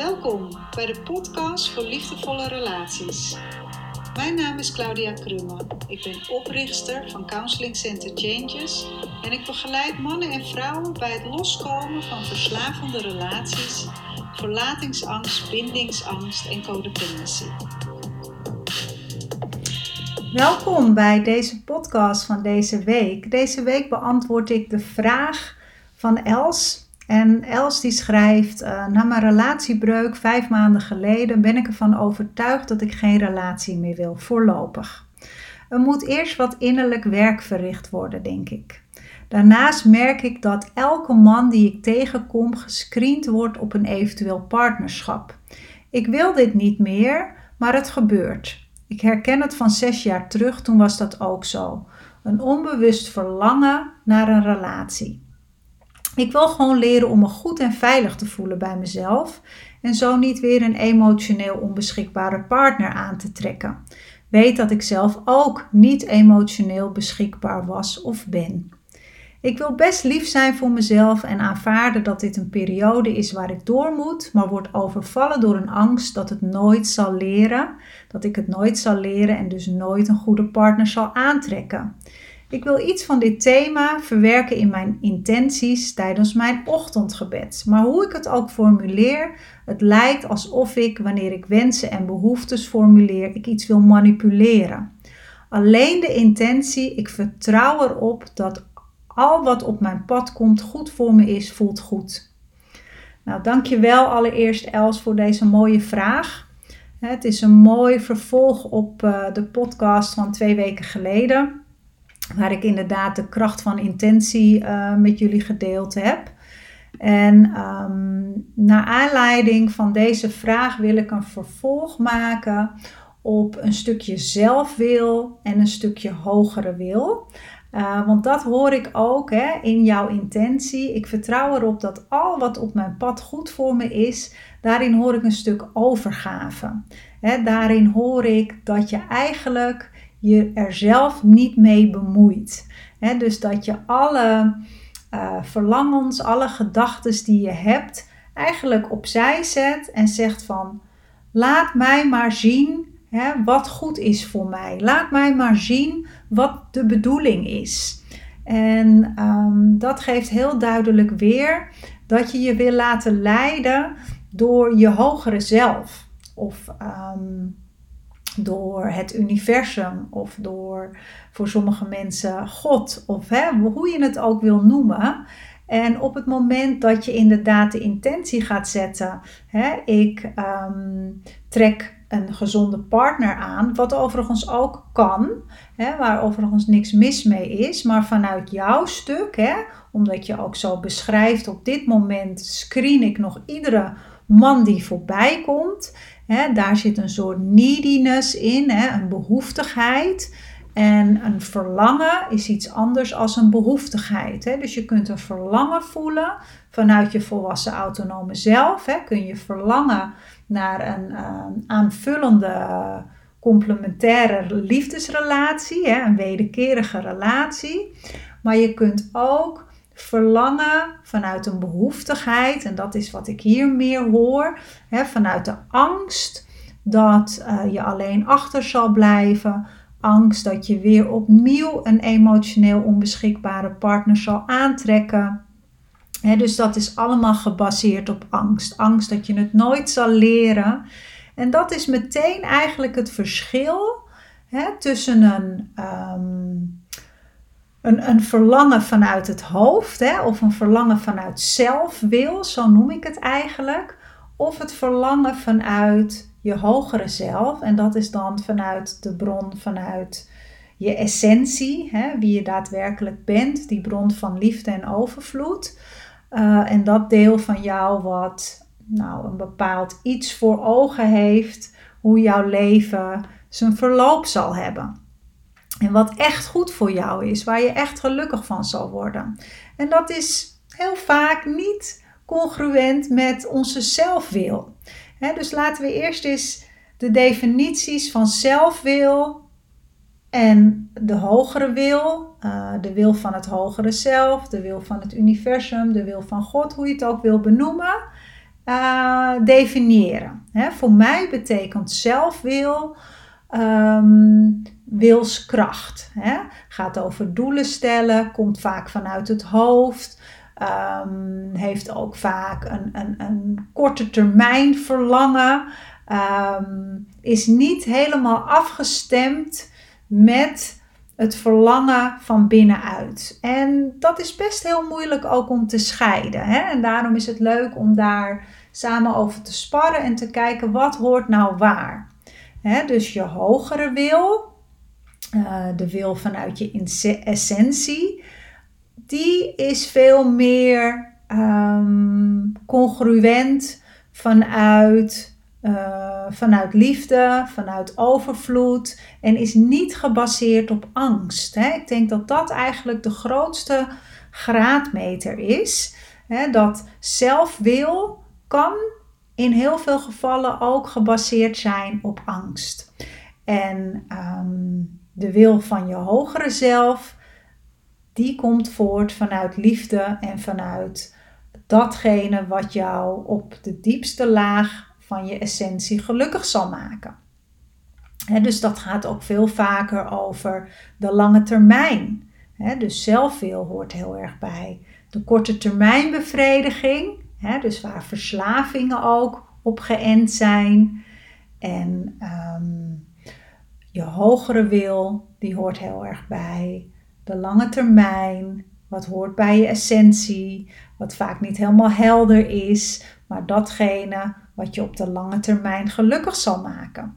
Welkom bij de podcast voor liefdevolle relaties. Mijn naam is Claudia Krumme. Ik ben oprichter van Counseling Center Changes en ik begeleid mannen en vrouwen bij het loskomen van verslavende relaties, verlatingsangst, bindingsangst en codependency. Welkom bij deze podcast van deze week. Deze week beantwoord ik de vraag van Els en Els die schrijft, uh, na mijn relatiebreuk vijf maanden geleden ben ik ervan overtuigd dat ik geen relatie meer wil, voorlopig. Er moet eerst wat innerlijk werk verricht worden, denk ik. Daarnaast merk ik dat elke man die ik tegenkom gescreend wordt op een eventueel partnerschap. Ik wil dit niet meer, maar het gebeurt. Ik herken het van zes jaar terug, toen was dat ook zo. Een onbewust verlangen naar een relatie. Ik wil gewoon leren om me goed en veilig te voelen bij mezelf en zo niet weer een emotioneel onbeschikbare partner aan te trekken. Weet dat ik zelf ook niet emotioneel beschikbaar was of ben. Ik wil best lief zijn voor mezelf en aanvaarden dat dit een periode is waar ik door moet, maar word overvallen door een angst dat het nooit zal leren, dat ik het nooit zal leren en dus nooit een goede partner zal aantrekken. Ik wil iets van dit thema verwerken in mijn intenties tijdens mijn ochtendgebed. Maar hoe ik het ook formuleer, het lijkt alsof ik, wanneer ik wensen en behoeftes formuleer, ik iets wil manipuleren. Alleen de intentie, ik vertrouw erop dat al wat op mijn pad komt goed voor me is, voelt goed. Nou, dankjewel allereerst Els voor deze mooie vraag. Het is een mooi vervolg op eh, de podcast van twee weken geleden waar ik inderdaad de kracht van intentie uh, met jullie gedeeld heb. En um, naar aanleiding van deze vraag wil ik een vervolg maken op een stukje zelfwil en een stukje hogere wil. Uh, want dat hoor ik ook hè, in jouw intentie. Ik vertrouw erop dat al wat op mijn pad goed voor me is, daarin hoor ik een stuk overgave. Hè, daarin hoor ik dat je eigenlijk je er zelf niet mee bemoeit. dus dat je alle uh, verlangens, alle gedachten die je hebt, eigenlijk opzij zet en zegt van laat mij maar zien wat goed is voor mij. Laat mij maar zien wat de bedoeling is. En um, dat geeft heel duidelijk weer dat je je wil laten leiden door je hogere zelf. Of um, door het universum of door voor sommige mensen God of hè, hoe je het ook wil noemen. En op het moment dat je inderdaad de intentie gaat zetten, hè, ik um, trek een gezonde partner aan, wat overigens ook kan, hè, waar overigens niks mis mee is, maar vanuit jouw stuk, hè, omdat je ook zo beschrijft, op dit moment screen ik nog iedere man die voorbij komt. Daar zit een soort neediness in, een behoeftigheid. En een verlangen is iets anders als een behoeftigheid. Dus je kunt een verlangen voelen vanuit je volwassen autonome zelf. Kun je verlangen naar een uh, aanvullende complementaire liefdesrelatie, een wederkerige relatie. Maar je kunt ook verlangen vanuit een behoeftigheid, en dat is wat ik hier meer hoor, hè, vanuit de angst dat uh, je alleen achter zal blijven, angst dat je weer opnieuw een emotioneel onbeschikbare partner zal aantrekken. dus dat is allemaal gebaseerd op angst. Angst dat je het nooit zal leren. En dat is meteen eigenlijk het verschil tussen een um, een, verlangen vanuit het hoofd, hè, of een verlangen vanuit zelfwil, zo noem ik het eigenlijk, of het verlangen vanuit je hogere zelf, en dat is dan vanuit de bron, vanuit je essentie, hè, wie je daadwerkelijk bent, die bron van liefde en overvloed. Uh, en dat deel van jou wat nou, een bepaald iets voor ogen heeft, hoe jouw leven zijn verloop zal hebben. En wat echt goed voor jou is, waar je echt gelukkig van zal worden. En dat is heel vaak niet congruent met onze zelfwil. dus laten we eerst eens de definities van zelfwil en de hogere wil, uh, de wil van het hogere zelf, de wil van het universum, de wil van God, hoe je het ook wil benoemen, uh, definiëren. voor mij betekent zelfwil um, wilskracht. Hè? Gaat over doelen stellen, komt vaak vanuit het hoofd. Um, heeft ook vaak een, een, een korte termijn verlangen. Um, is niet helemaal afgestemd met het verlangen van binnenuit. En dat is best heel moeilijk ook om te scheiden. Hè? En daarom is het leuk om daar samen over te sparren en te kijken wat hoort nou waar. Dus je hogere wil, uh, de wil vanuit je essentie, die is veel meer um, congruent vanuit uh, vanuit liefde, vanuit overvloed en is niet gebaseerd op angst. Hè? Ik denk dat dat eigenlijk de grootste graadmeter is. Hè? Dat zelfwil kan in heel veel gevallen ook gebaseerd zijn op angst. En um, de wil van je hogere zelf, die komt voort vanuit liefde en vanuit datgene wat jou op de diepste laag van je essentie gelukkig zal maken. dus dat gaat ook veel vaker over de lange termijn. dus zelfwil hoort heel erg bij. De korte termijn bevrediging, dus waar verslavingen ook op geënt zijn. En ehm, je hogere wil, die hoort heel erg bij. De lange termijn, wat hoort bij je essentie, wat vaak niet helemaal helder is, maar datgene wat je op de lange termijn gelukkig zal maken.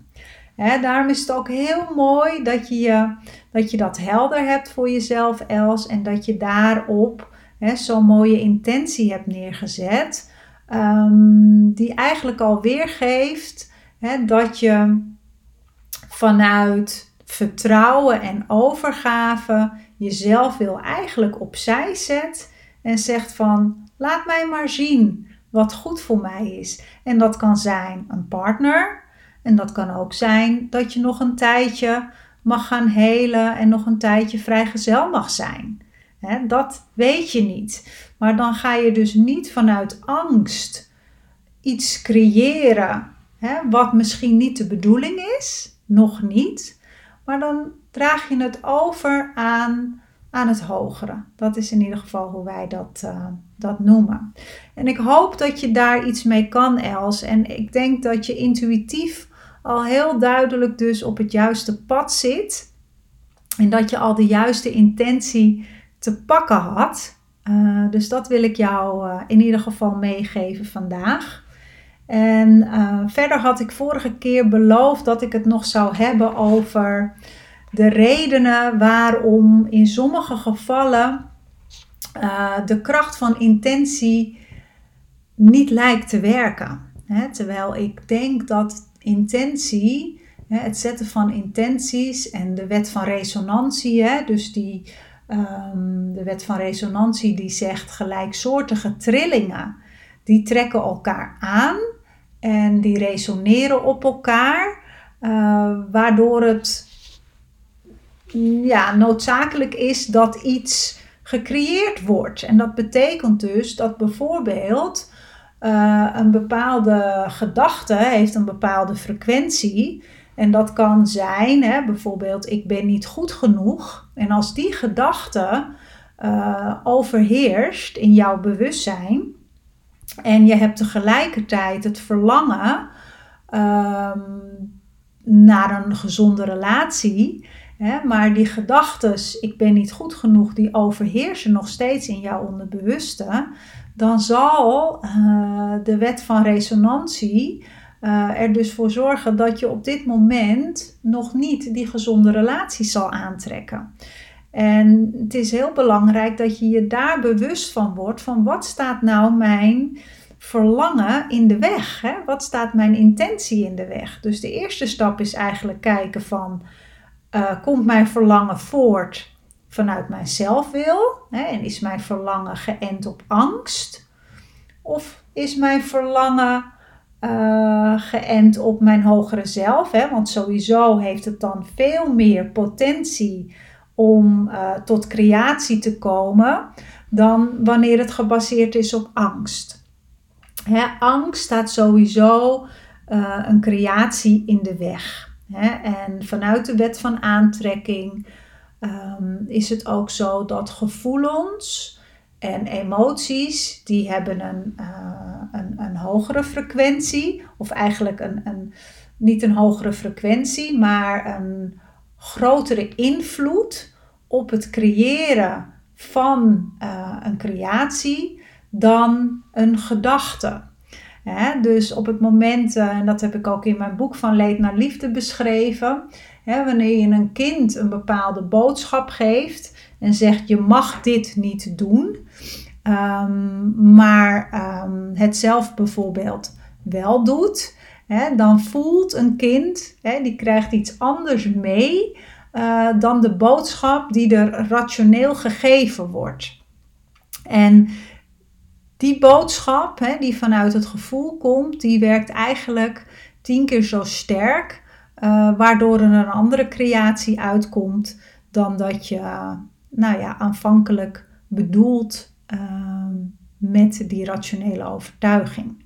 daarom is het ook heel mooi dat je, dat je dat helder hebt voor jezelf, Els, en dat je daarop zo'n mooie intentie hebt neergezet, ehm, die eigenlijk al weergeeft dat je vanuit vertrouwen en overgave jezelf wil eigenlijk opzij zet en zegt van laat mij maar zien wat goed voor mij is. En dat kan zijn een partner. En dat kan ook zijn dat je nog een tijdje mag gaan helen en nog een tijdje vrijgezel mag zijn. dat weet je niet. Maar dan ga je dus niet vanuit angst iets creëren wat misschien niet de bedoeling is, nog niet. Maar dan draag je het over aan aan het hogere. Dat is in ieder geval hoe wij dat, uh, dat noemen. En ik hoop dat je daar iets mee kan, Els. En ik denk dat je intuïtief al heel duidelijk dus op het juiste pad zit. En dat je al de juiste intentie te pakken had. Uh, dus dat wil ik jou uh, in ieder geval meegeven vandaag. En verder had ik vorige keer beloofd dat ik het nog zou hebben over de redenen waarom in sommige gevallen uh, de kracht van intentie niet lijkt te werken. terwijl ik denk dat intentie, het zetten van intenties en de wet van resonantie, dus die, um, de wet van resonantie die zegt gelijksoortige trillingen, die trekken elkaar aan en die resoneren op elkaar, uh, waardoor het ja, noodzakelijk is dat iets gecreëerd wordt. En dat betekent dus dat bijvoorbeeld uh, een bepaalde gedachte heeft een bepaalde frequentie. En dat kan zijn, hè, bijvoorbeeld, ik ben niet goed genoeg. En als die gedachte uh, overheerst in jouw bewustzijn en je hebt tegelijkertijd het verlangen um, naar een gezonde relatie, maar die gedachten, ik ben niet goed genoeg, die overheersen nog steeds in jouw onderbewuste. Dan zal uh, de wet van resonantie uh, er dus voor zorgen dat je op dit moment nog niet die gezonde relatie zal aantrekken. En het is heel belangrijk dat je je daar bewust van wordt van wat staat nou mijn verlangen in de weg? Hè? Wat staat mijn intentie in de weg? Dus de eerste stap is eigenlijk kijken van uh, komt mijn verlangen voort vanuit mijn zelfwil? Hè, en is mijn verlangen geënt op angst? Of is mijn verlangen uh, geënt op mijn hogere zelf? Hè? Want sowieso heeft het dan veel meer potentie om uh, tot creatie te komen dan wanneer het gebaseerd is op angst. Hè, angst staat sowieso uh, een creatie in de weg. Hè? En vanuit de wet van aantrekking um, is het ook zo dat gevoelens en emoties, die hebben een, uh, een, een hogere frequentie. Of eigenlijk een, een, niet een hogere frequentie, maar een grotere invloed op het creëren van uh, een creatie dan een gedachte. dus op het moment, uh, en dat heb ik ook in mijn boek van Leed naar Liefde beschreven, wanneer je een kind een bepaalde boodschap geeft en zegt je mag dit niet doen, um, maar um, het zelf bijvoorbeeld wel doet, dan voelt een kind, die krijgt iets anders mee uh, dan de boodschap die er rationeel gegeven wordt. En die boodschap, hè, die vanuit het gevoel komt, die werkt eigenlijk tien keer zo sterk, uh, waardoor er een andere creatie uitkomt dan dat je, nou ja, aanvankelijk bedoelt uh, met die rationele overtuiging.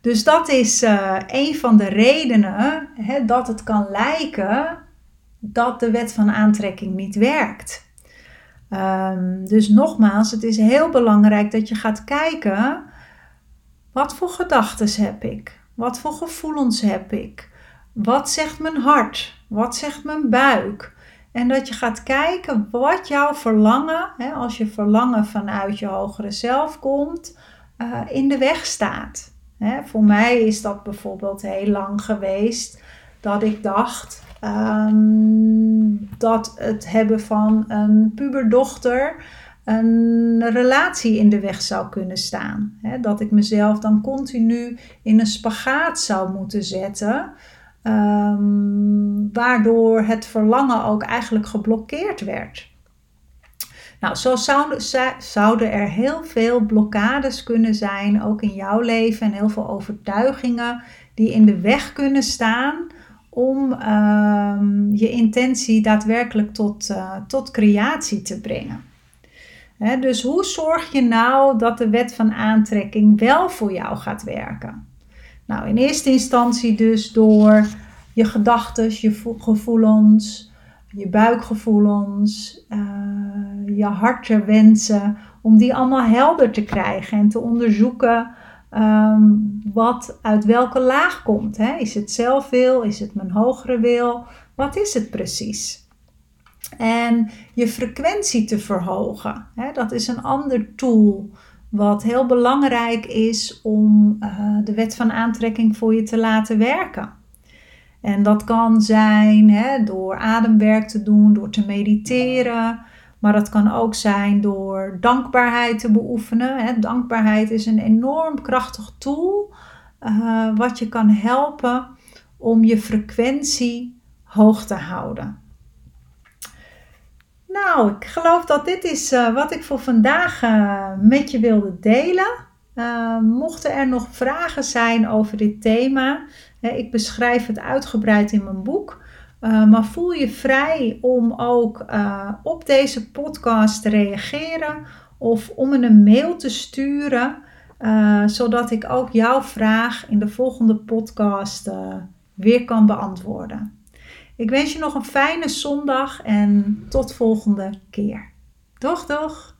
Dus dat is uh, een van de redenen hè, dat het kan lijken dat de wet van aantrekking niet werkt. Um, dus nogmaals, het is heel belangrijk dat je gaat kijken: wat voor gedachten heb ik? Wat voor gevoelens heb ik? Wat zegt mijn hart? Wat zegt mijn buik? En dat je gaat kijken wat jouw verlangen, hè, als je verlangen vanuit je hogere zelf komt, uh, in de weg staat. Hè, voor mij is dat bijvoorbeeld heel lang geweest dat ik dacht: Ehm, dat het hebben van een puberdochter een relatie in de weg zou kunnen staan. dat ik mezelf dan continu in een spagaat zou moeten zetten. Um, waardoor het verlangen ook eigenlijk geblokkeerd werd. Nou, zo zouden, er heel veel blokkades kunnen zijn, ook in jouw leven, en heel veel overtuigingen die in de weg kunnen staan om ehm, je intentie daadwerkelijk tot, uh, tot creatie te brengen. dus hoe zorg je nou dat de wet van aantrekking wel voor jou gaat werken? Nou, in eerste instantie dus door je gedachten, je gevoelens, je buikgevoelens, uh, je hartenwensen, om die allemaal helder te krijgen en te onderzoeken Ehm, wat uit welke laag komt. Hè? Is het zelfwil? Is het mijn hogere wil? Wat is het precies? En je frequentie te verhogen. Hè? Dat is een ander tool wat heel belangrijk is om uh, de wet van aantrekking voor je te laten werken. En dat kan zijn hè, door ademwerk te doen, door te mediteren, maar dat kan ook zijn door dankbaarheid te beoefenen. Dankbaarheid is een enorm krachtig tool uh, wat je kan helpen om je frequentie hoog te houden. Nou, ik geloof dat dit is uh, wat ik voor vandaag uh, met je wilde delen. mochten er nog vragen zijn over dit thema, ik beschrijf het uitgebreid in mijn boek. Uh, maar voel je vrij om ook uh, op deze podcast te reageren of om me een mail te sturen, uh, zodat ik ook jouw vraag in de volgende podcast weer kan beantwoorden. Ik wens je nog een fijne zondag en tot volgende keer. Doeg, doeg!